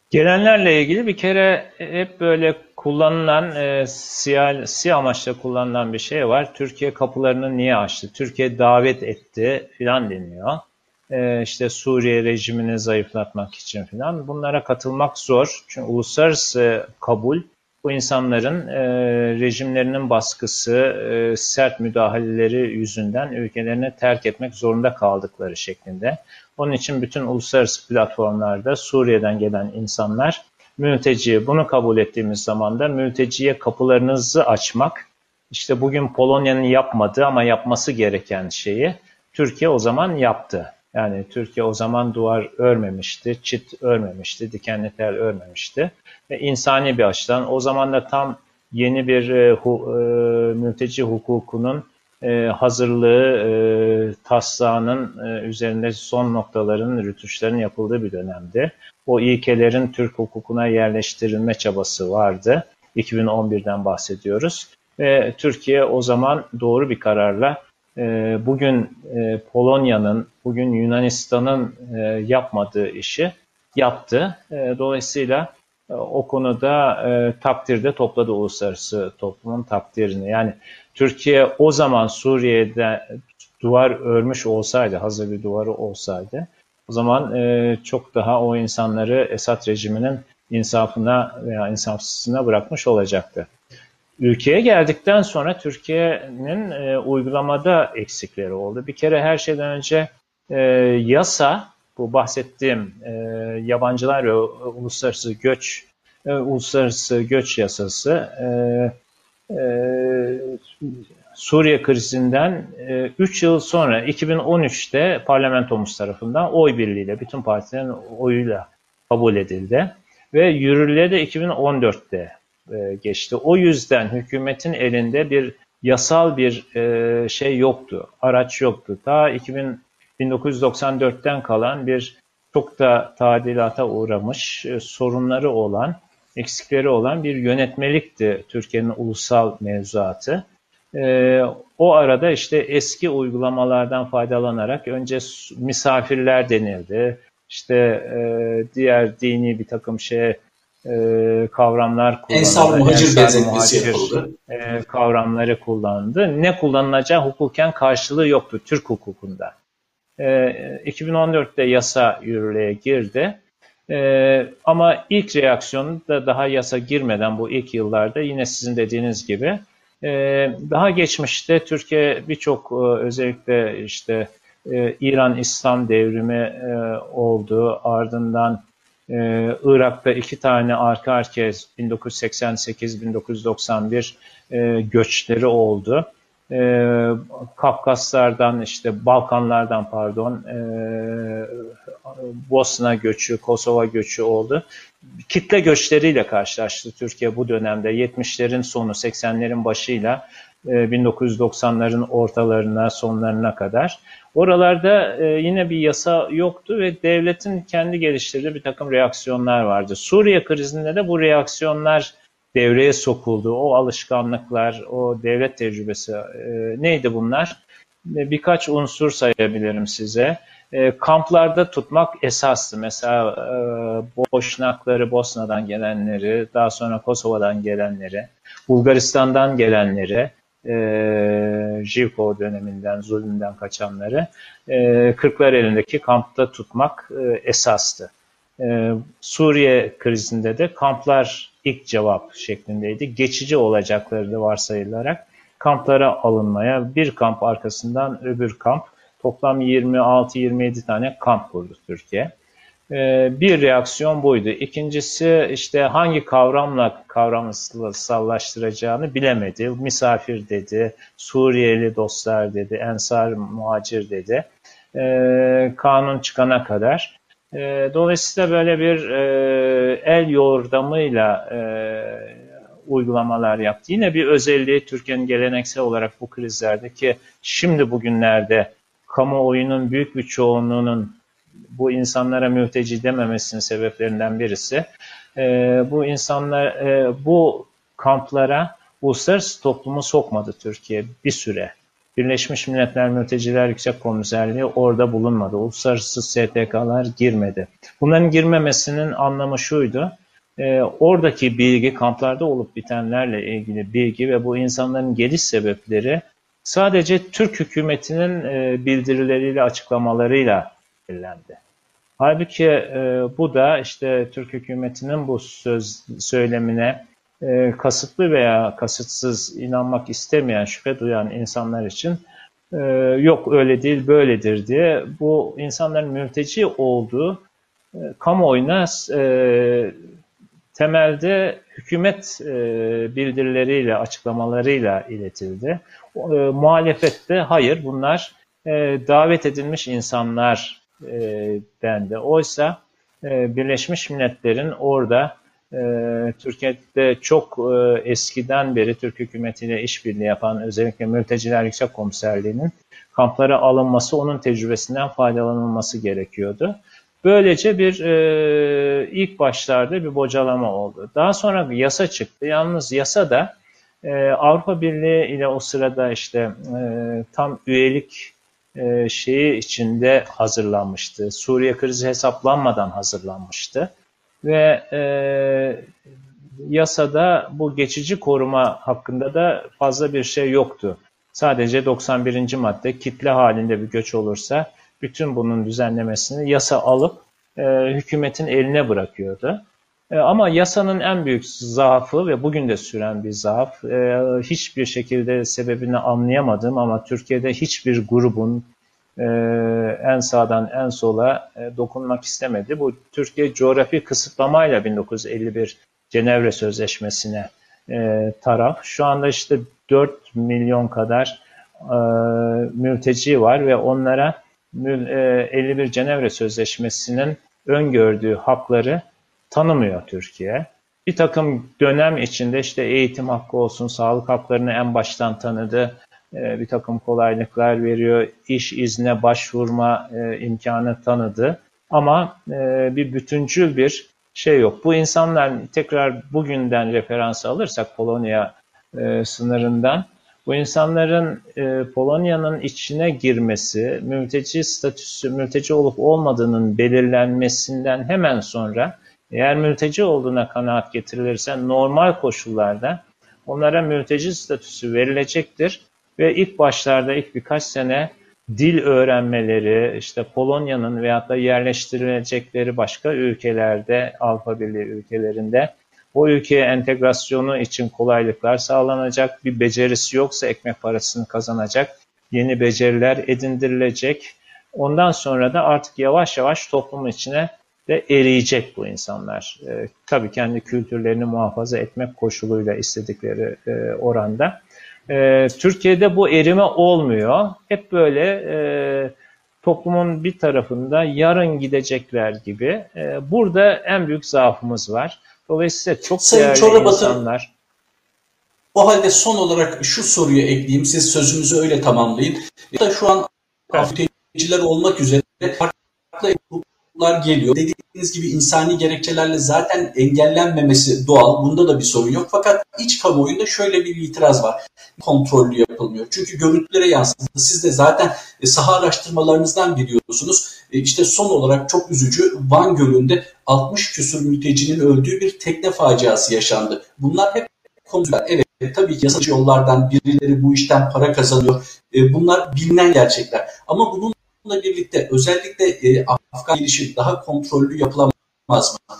Gelenlerle ilgili bir kere hep böyle kullanılan e, siyasi amaçla kullanılan bir şey var. Türkiye kapılarını niye açtı? Türkiye davet etti filan deniyor. E, işte Suriye rejimini zayıflatmak için filan. Bunlara katılmak zor. Çünkü uluslararası kabul bu insanların e, rejimlerinin baskısı, e, sert müdahaleleri yüzünden ülkelerine terk etmek zorunda kaldıkları şeklinde. Onun için bütün uluslararası platformlarda Suriye'den gelen insanlar mülteci, bunu kabul ettiğimiz zaman da mülteciye kapılarınızı açmak, işte bugün Polonya'nın yapmadığı ama yapması gereken şeyi Türkiye o zaman yaptı. Yani Türkiye o zaman duvar örmemişti, çit örmemişti, dikenli tel örmemişti. Ve insani bir açıdan o zaman da tam yeni bir e, hu, e, mülteci hukukunun e, hazırlığı, e, taslağının e, üzerinde son noktaların, rütuşların yapıldığı bir dönemdi. O ilkelerin Türk hukukuna yerleştirilme çabası vardı. 2011'den bahsediyoruz. Ve Türkiye o zaman doğru bir kararla e, bugün e, Polonya'nın, bugün Yunanistan'ın e, yapmadığı işi yaptı. E, dolayısıyla e, o konuda e, takdirde topladı uluslararası toplumun takdirini. Yani Türkiye o zaman Suriye'de duvar örmüş olsaydı, hazır bir duvarı olsaydı, o zaman e, çok daha o insanları Esad rejiminin insafına veya insafsızlığına bırakmış olacaktı. Ülkeye geldikten sonra Türkiye'nin e, uygulamada eksikleri oldu. Bir kere her şeyden önce e, yasa, bu bahsettiğim e, yabancılar ve uluslararası göç e, uluslararası göç yasası e, Suriye krizinden 3 yıl sonra 2013'te parlamentomuz tarafından oy birliğiyle, bütün partilerin oyuyla kabul edildi. Ve yürürlüğe de 2014'te geçti. O yüzden hükümetin elinde bir yasal bir şey yoktu, araç yoktu. Ta 2000, 1994'ten kalan bir çok da tadilata uğramış, sorunları olan eksikleri olan bir yönetmelikti Türkiye'nin ulusal mevzuatı. E, o arada işte eski uygulamalardan faydalanarak önce misafirler denildi. İşte e, diğer dini bir takım şey e, kavramlar kullanıldı. Ensar muhacir benzetmesi yapıldı. E, kavramları kullandı. Ne kullanılacağı hukuken karşılığı yoktu Türk hukukunda. E, 2014'te yasa yürürlüğe girdi E, ama ilk reaksiyonu da daha yasa girmeden bu ilk yıllarda yine sizin dediğiniz gibi e, daha geçmişte Türkiye birçok e, özellikle işte e, İran İslam devrimi e, oldu. Ardından e, Irak'ta iki tane arka arkaya 1988-1991 e, göçleri oldu. E, Kafkaslardan işte Balkanlardan pardon e, Bosna göçü, Kosova göçü oldu. Kitle göçleriyle karşılaştı Türkiye bu dönemde 70'lerin sonu 80'lerin başıyla 1990'ların e, ortalarına sonlarına kadar. Oralarda yine bir yasa yoktu ve devletin kendi geliştirdiği bir takım reaksiyonlar vardı. Suriye krizinde de bu reaksiyonlar devreye sokuldu. O alışkanlıklar, o devlet tecrübesi e, neydi bunlar? Birkaç unsur sayabilirim size. Kamplarda tutmak esastı. Mesela Boşnakları, Bosna'dan gelenleri, daha sonra Kosova'dan gelenleri, Bulgaristan'dan gelenleri, e, Jivko döneminden, zulümden kaçanları e, Kırklar elindeki kampta tutmak e, esastı. E, Suriye krizinde de kamplar ilk cevap şeklindeydi. Geçici olacakları da varsayılarak kamplara alınmaya bir kamp arkasından öbür kamp toplam 26-27 tane kamp kurdu Türkiye. Ee, bir reaksiyon buydu. İkincisi işte hangi kavramla kavramsallaştıracağını bilemedi. Misafir dedi, Suriyeli dostlar dedi, ensar muhacir dedi. Ee, kanun çıkana kadar. Ee, dolayısıyla böyle bir e, el yordamıyla e, uygulamalar yaptı. Yine bir özelliği Türkiye'nin geleneksel olarak bu krizlerde ki şimdi bugünlerde kamuoyunun büyük bir çoğunluğunun bu insanlara mülteci dememesinin sebeplerinden birisi e, bu insanlar e, bu kamplara uluslararası toplumu sokmadı Türkiye bir süre. Birleşmiş Milletler Mülteciler Yüksek Komiserliği orada bulunmadı. Uluslararası STK'lar girmedi. Bunların girmemesinin anlamı şuydu. E, oradaki bilgi, kamplarda olup bitenlerle ilgili bilgi ve bu insanların geliş sebepleri sadece Türk hükümetinin e, bildirileriyle, açıklamalarıyla belirlendi. Halbuki e, bu da işte Türk hükümetinin bu söz söylemine e, kasıtlı veya kasıtsız inanmak istemeyen, şüphe duyan insanlar için e, yok öyle değil böyledir diye bu insanların mülteci olduğu e, kamuoyuna e, temelde hükümet e, bildirileriyle, açıklamalarıyla iletildi. E, muhalefette hayır bunlar e, davet edilmiş insanlar e, dendi. Oysa e, Birleşmiş Milletler'in orada e, Türkiye'de çok e, eskiden beri Türk hükümetiyle işbirliği yapan özellikle Mülteciler Yüksek Komiserliği'nin kamplara alınması, onun tecrübesinden faydalanılması gerekiyordu. Böylece bir e, ilk başlarda bir bocalama oldu. Daha sonra bir yasa çıktı. Yalnız yasa da e, Avrupa Birliği ile o sırada işte tam üyelik şeyi içinde hazırlanmıştı. Suriye krizi hesaplanmadan hazırlanmıştı. Ve e, yasada bu geçici koruma hakkında da fazla bir şey yoktu. Sadece 91. madde kitle halinde bir göç olursa bütün bunun düzenlemesini yasa alıp e, hükümetin eline bırakıyordu. E, ama yasanın en büyük zaafı ve bugün de süren bir zaaf, e, hiçbir şekilde sebebini anlayamadım ama Türkiye'de hiçbir grubun e, en sağdan en sola dokunmak istemedi. Bu Türkiye coğrafi kısıtlamayla 1951 Cenevre Sözleşmesi'ne taraf. Şu anda işte 4 milyon kadar mülteci var ve onlara 51 Cenevre Sözleşmesi'nin öngördüğü hakları tanımıyor Türkiye. Bir takım dönem içinde işte eğitim hakkı olsun, sağlık haklarını en baştan tanıdı, e, bir takım kolaylıklar veriyor, iş izne başvurma e, imkanı tanıdı. Ama e, bir bütüncül bir şey yok. Bu insanlar tekrar bugünden referans alırsak Polonya sınırından, bu insanların Polonya'nın içine girmesi, mülteci statüsü, mülteci olup olmadığının belirlenmesinden hemen sonra eğer mülteci olduğuna kanaat getirilirse normal koşullarda onlara mülteci statüsü verilecektir ve ilk başlarda ilk birkaç sene dil öğrenmeleri, işte Polonya'nın veyahut da yerleştirilecekleri başka ülkelerde, Avrupa Birliği ülkelerinde o ülkeye entegrasyonu için kolaylıklar sağlanacak. Bir becerisi yoksa ekmek parasını kazanacak. Yeni beceriler edindirilecek. Ondan sonra da artık yavaş yavaş toplumun içine de eriyecek bu insanlar. E, tabii kendi kültürlerini muhafaza etmek koşuluyla istedikleri e, oranda. E, Türkiye'de bu erime olmuyor. Hep böyle e, toplumun bir tarafında yarın gidecekler gibi. E, burada en büyük zaafımız var. Dolayısıyla çok Sayın değerli Çorabatı, insanlar. O halde son olarak şu soruyu ekleyeyim. Siz sözünüzü öyle tamamlayın. Ya da şu an mülteciler olmak üzere farklı gruplar geliyor. Dediğiniz gibi insani gerekçelerle zaten engellenmemesi doğal. Bunda da bir sorun yok. Fakat iç kamuoyunda şöyle bir itiraz var. Kontrollü yapılmıyor. Çünkü görüntülere yansıdı. Siz de zaten e, saha araştırmalarınızdan biliyorsunuz. E, İşte son olarak çok üzücü Van Gölü'nde 60 küsur mültecinin öldüğü bir tekne faciası yaşandı. Bunlar hep konular. Evet tabii ki yasal yollardan birileri bu işten para kazanıyor. E, bunlar bilinen gerçekler. Ama bununla birlikte özellikle e, Afgan gelişi daha kontrollü yapılamaz mı?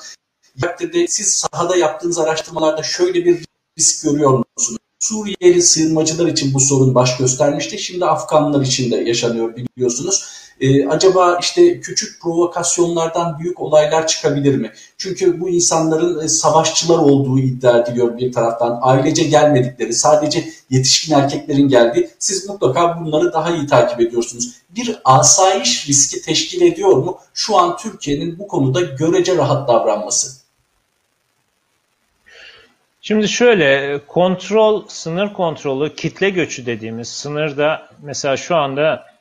Takdirde siz sahada yaptığınız araştırmalarda şöyle bir risk görüyor musunuz? Suriyeli sığınmacılar için bu sorun baş göstermişti. Şimdi Afganlar için de yaşanıyor biliyorsunuz. Ee, acaba işte küçük provokasyonlardan büyük olaylar çıkabilir mi? Çünkü bu insanların e, savaşçılar olduğu iddia ediliyor bir taraftan. Ailece gelmedikleri, sadece yetişkin erkeklerin geldiği. Siz mutlaka bunları daha iyi takip ediyorsunuz. Bir asayiş riski teşkil ediyor mu? Şu an Türkiye'nin bu konuda görece rahat davranması. Şimdi şöyle kontrol, sınır kontrolü, kitle göçü dediğimiz sınırda mesela şu anda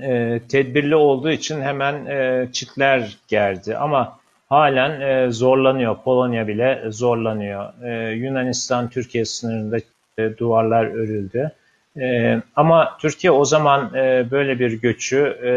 e, tedbirli olduğu için hemen e, çitler gerdi ama halen e, zorlanıyor. Polonya bile zorlanıyor. E, Yunanistan Türkiye sınırında e, duvarlar örüldü. E, ama Türkiye o zaman e, böyle bir göçü e,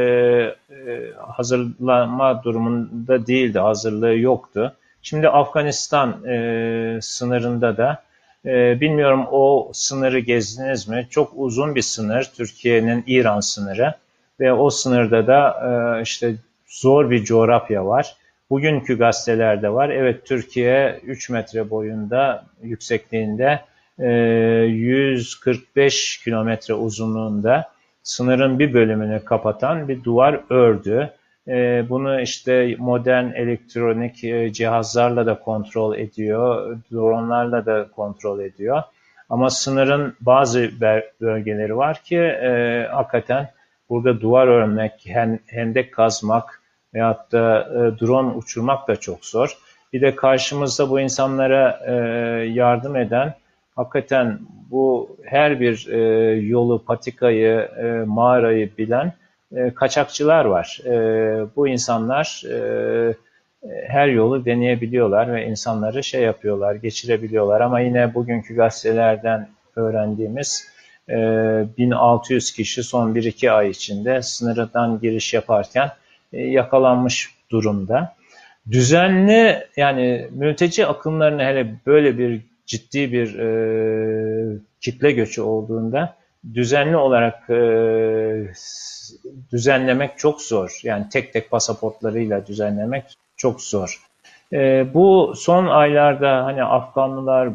e, hazırlama durumunda değildi, hazırlığı yoktu. Şimdi Afganistan e, sınırında da e, bilmiyorum o sınırı gezdiniz mi? Çok uzun bir sınır, Türkiye'nin İran sınırı ve o sınırda da e, işte zor bir coğrafya var. Bugünkü gazetelerde var. Evet Türkiye 3 metre boyunda yüksekliğinde e, 145 kilometre uzunluğunda sınırın bir bölümünü kapatan bir duvar ördü. E, bunu işte modern elektronik e, cihazlarla da kontrol ediyor, dronlarla da kontrol ediyor. Ama sınırın bazı bölgeleri var ki e, hakikaten burada duvar örmek, hendek kazmak veyahut da e, drone uçurmak da çok zor. Bir de karşımızda bu insanlara e, yardım eden, hakikaten bu her bir e, yolu, patikayı, mağarayı bilen kaçakçılar var. Bu insanlar her yolu deneyebiliyorlar ve insanları şey yapıyorlar, geçirebiliyorlar. Ama yine bugünkü gazetelerden öğrendiğimiz 1600 kişi son 1-2 ay içinde sınırdan giriş yaparken yakalanmış durumda. Düzenli yani mülteci akımlarını hele böyle bir ciddi bir e, kitle göçü olduğunda düzenli olarak e, düzenlemek çok zor. Yani tek tek pasaportlarıyla düzenlemek çok zor. E, bu son aylarda hani Afganlılar e,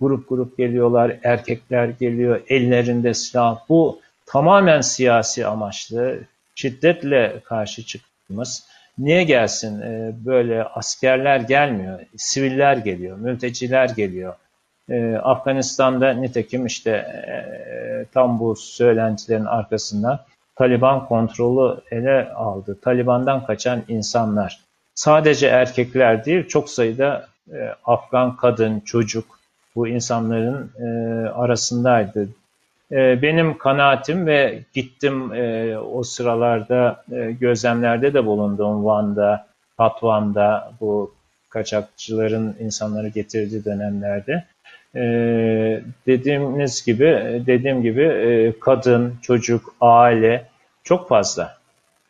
grup grup geliyorlar, erkekler geliyor, ellerinde silah. Bu tamamen siyasi amaçlı, şiddetle karşı çıktığımız. Niye gelsin? E, böyle askerler gelmiyor, siviller geliyor, mülteciler geliyor. E, Afganistan'da nitekim işte e, tam bu söylentilerin arkasında Taliban kontrolü ele aldı. Taliban'dan kaçan insanlar sadece erkekler değil çok sayıda e, Afgan kadın, çocuk bu insanların e, arasındaydı. E, benim kanaatim ve gittim e, o sıralarda e, gözlemlerde de bulundum Van'da, Patvan'da bu kaçakçıların insanları getirdiği dönemlerde. E, dediğimiz gibi, dediğim gibi e, kadın, çocuk, aile çok fazla.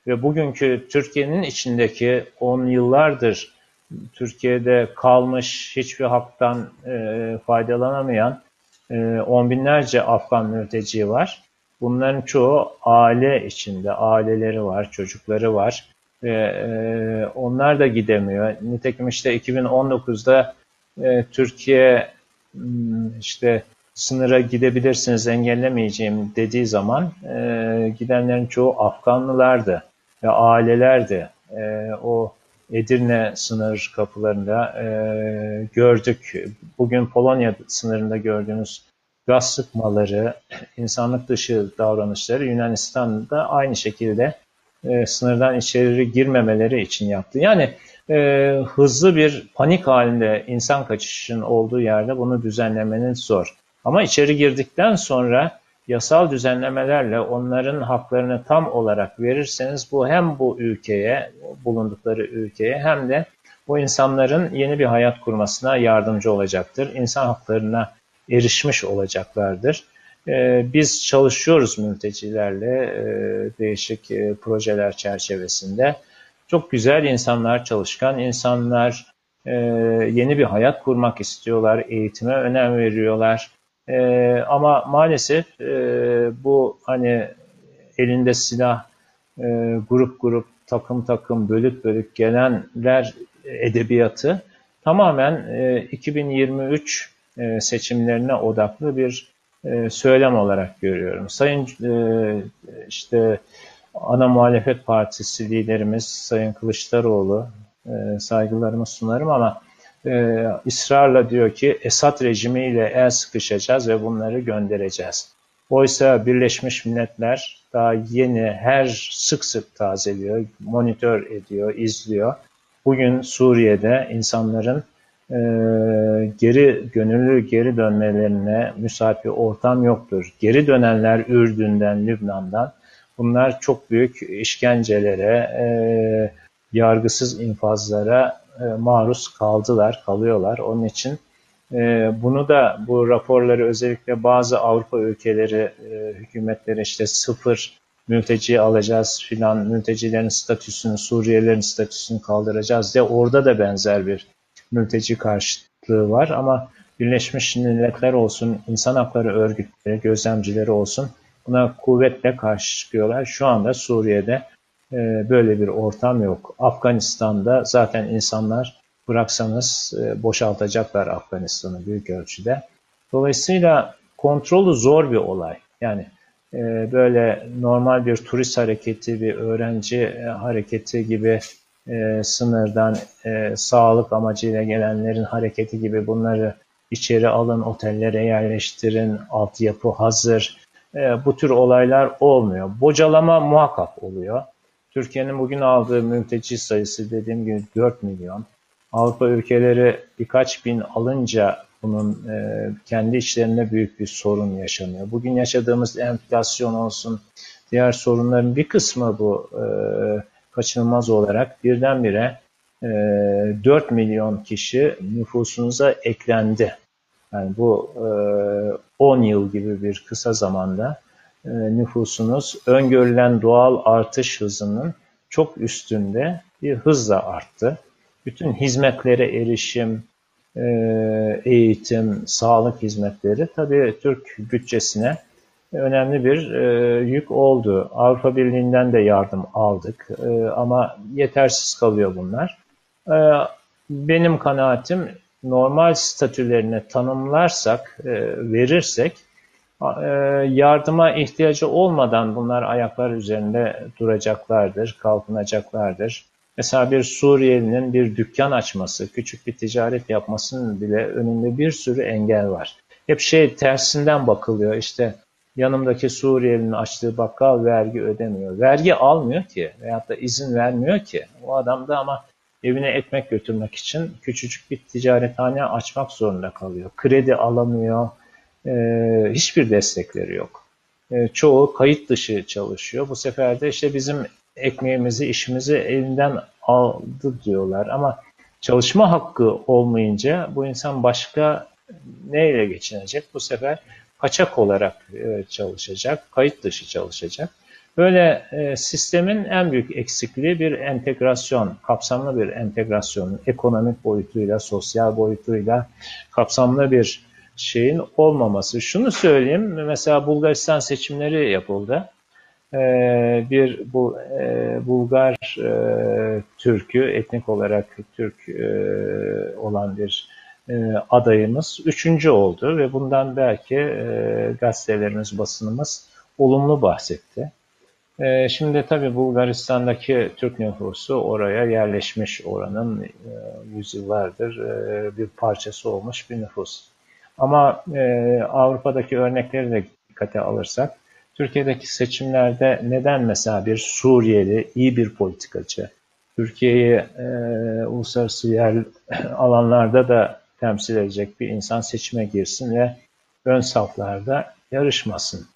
Ve bugünkü Türkiye'nin içindeki on yıllardır Türkiye'de kalmış, hiçbir haktan e, faydalanamayan e, on binlerce Afgan mülteci var. Bunların çoğu aile içinde, aileleri var, çocukları var ve e, onlar da gidemiyor. Nitekim işte 2019'da e, Türkiye hmm, işte sınıra gidebilirsiniz engellemeyeceğim dediği zaman e, gidenlerin çoğu Afganlılardı ve ailelerdi. E, o Edirne sınır kapılarında e, gördük. Bugün Polonya sınırında gördüğünüz gaz sıkmaları, insanlık dışı davranışları Yunanistan'da aynı şekilde e, sınırdan içeri girmemeleri için yaptı. Yani e, hızlı bir panik halinde insan kaçışının olduğu yerde bunu düzenlemenin zor. Ama içeri girdikten sonra yasal düzenlemelerle onların haklarını tam olarak verirseniz bu hem bu ülkeye, bulundukları ülkeye hem de bu insanların yeni bir hayat kurmasına yardımcı olacaktır. İnsan haklarına erişmiş olacaklardır. Ee, biz çalışıyoruz mültecilerle e, değişik e, projeler çerçevesinde. Çok güzel insanlar, çalışkan insanlar, e, yeni bir hayat kurmak istiyorlar, eğitime önem veriyorlar. Ama maalesef bu hani elinde silah, grup grup, takım takım, bölük bölük gelenler edebiyatı tamamen 2023 seçimlerine odaklı bir e, söylem olarak görüyorum. Sayın e, işte ana muhalefet partisi liderimiz Sayın Kılıçdaroğlu e, saygılarımı sunarım ama e, ısrarla diyor ki Esad rejimiyle el sıkışacağız ve bunları göndereceğiz. Oysa Birleşmiş Milletler daha yeni her sık sık tazeliyor, monitör ediyor, izliyor. Bugün Suriye'de insanların e, geri gönüllü geri dönmelerine müsait ortam yoktur. Geri dönenler Ürdün'den, Lübnan'dan bunlar çok büyük işkencelere, e, yargısız infazlara maruz kaldılar, kalıyorlar. Onun için e, bunu da bu raporları özellikle bazı Avrupa ülkeleri e, hükümetleri işte sıfır mülteci alacağız filan, mültecilerin statüsünü, Suriyelilerin statüsünü kaldıracağız diye orada da benzer bir mülteci karşıtlığı var ama Birleşmiş Milletler olsun, insan hakları örgütleri, gözlemcileri olsun buna kuvvetle karşı çıkıyorlar. Şu anda Suriye'de e, böyle bir ortam yok. Afganistan'da zaten insanlar bıraksanız e, boşaltacaklar Afganistan'ı büyük ölçüde. Dolayısıyla kontrolü zor bir olay. Yani e, böyle normal bir turist hareketi, bir öğrenci e, hareketi gibi sınırdan sağlık amacıyla gelenlerin hareketi gibi bunları içeri alın, otellere yerleştirin, altyapı hazır. Bu tür olaylar olmuyor. Bocalama muhakkak oluyor. Türkiye'nin bugün aldığı mülteci sayısı dediğim gibi 4 milyon. Avrupa ülkeleri birkaç bin alınca bunun e, kendi içlerinde büyük bir sorun yaşanıyor. Bugün yaşadığımız enflasyon olsun, diğer sorunların bir kısmı bu e, kaçınılmaz olarak birdenbire e, 4 milyon kişi nüfusunuza eklendi. Yani bu e, 10 yıl gibi bir kısa zamanda nüfusunuz öngörülen doğal artış hızının çok üstünde bir hızla arttı. Bütün hizmetlere erişim, e, eğitim, sağlık hizmetleri tabii Türk bütçesine önemli bir e, yük oldu. Avrupa Birliği'nden de yardım aldık e, ama yetersiz kalıyor bunlar. E, benim kanaatim normal statülerini tanımlarsak, e, verirsek e, yardıma ihtiyacı olmadan bunlar ayaklar üzerinde duracaklardır, kalkınacaklardır. Mesela bir Suriyelinin bir dükkan açması, küçük bir ticaret yapmasının bile önünde bir sürü engel var. Hep şey tersinden bakılıyor işte yanımdaki Suriyelinin açtığı bakkal vergi ödemiyor. Vergi almıyor ki veyahut da izin vermiyor ki. O adam da ama evine ekmek götürmek için küçücük bir ticarethane açmak zorunda kalıyor. Kredi alamıyor, e, hiçbir destekleri yok. E, çoğu kayıt dışı çalışıyor. Bu sefer de işte bizim ekmeğimizi, işimizi elinden aldı diyorlar. Ama çalışma hakkı olmayınca bu insan başka neyle geçinecek? Bu sefer kaçak olarak e, çalışacak, kayıt dışı çalışacak. Böyle e, sistemin en büyük eksikliği bir entegrasyon, kapsamlı bir entegrasyon, ekonomik boyutuyla, sosyal boyutuyla kapsamlı bir şeyin olmaması. Şunu söyleyeyim, mesela Bulgaristan seçimleri yapıldı. Ee, bir bu e, Bulgar e, Türk'ü etnik olarak Türk e, olan bir e, adayımız üçüncü oldu ve bundan belki e, gazetelerimiz, basınımız olumlu bahsetti. E, şimdi tabii Bulgaristan'daki Türk nüfusu oraya yerleşmiş oranın e, yüzyıllardır e, bir parçası olmuş bir nüfus. Ama e, Avrupa'daki örnekleri de dikkate alırsak, Türkiye'deki seçimlerde neden mesela bir Suriyeli iyi bir politikacı, Türkiye'yi e, uluslararası yer alanlarda da temsil edecek bir insan seçime girsin ve ön saflarda yarışmasın.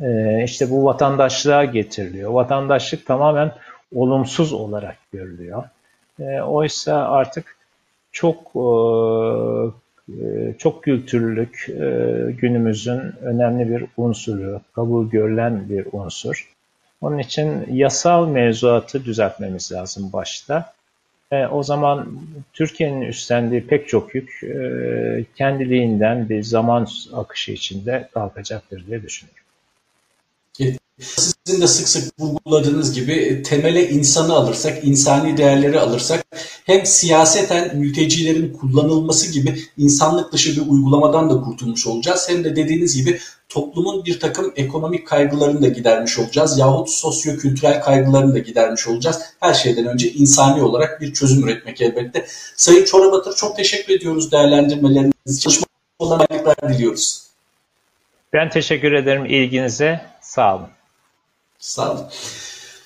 Ee, işte bu vatandaşlığa getiriliyor. Vatandaşlık tamamen olumsuz olarak görülüyor. Ee, oysa artık çok e, e, çok kültürlülük e, günümüzün önemli bir unsuru, kabul görülen bir unsur. Onun için yasal mevzuatı düzeltmemiz lazım başta. E, o zaman Türkiye'nin üstlendiği pek çok yük e, kendiliğinden bir zaman akışı içinde kalkacaktır diye düşünüyorum. Sizin de sık sık vurguladığınız gibi temele insanı alırsak, insani değerleri alırsak hem siyaseten mültecilerin kullanılması gibi insanlık dışı bir uygulamadan da kurtulmuş olacağız. Hem de dediğiniz gibi toplumun bir takım ekonomik kaygılarını da gidermiş olacağız. Yahut sosyo-kültürel kaygılarını da gidermiş olacağız. Her şeyden önce insani olarak bir çözüm üretmek elbette. Sayın Çorabatır çok teşekkür ediyoruz değerlendirmeleriniz için. Çalışmalarına diliyoruz. Ben teşekkür ederim ilginize. Sağ olun. Olun.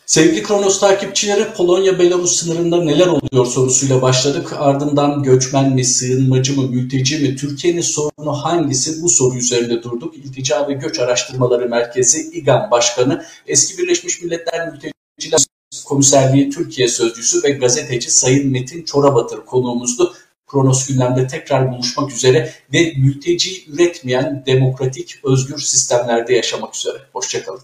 Sevgili Kronos takipçileri Polonya-Belarus sınırında neler oluyor sorusuyla başladık. Ardından göçmen mi, sığınmacı mı, mülteci mi, Türkiye'nin sorunu hangisi bu soru üzerinde durduk. İltica ve Göç Araştırmaları Merkezi İGAM Başkanı, eski Birleşmiş Milletler Mülteciler Komiserliği Türkiye Sözcüsü ve gazeteci Sayın Metin Çorabatır konuğumuzdu. Kronos gündemde tekrar buluşmak üzere ve mülteci üretmeyen demokratik, özgür sistemlerde yaşamak üzere. Hoşçakalın.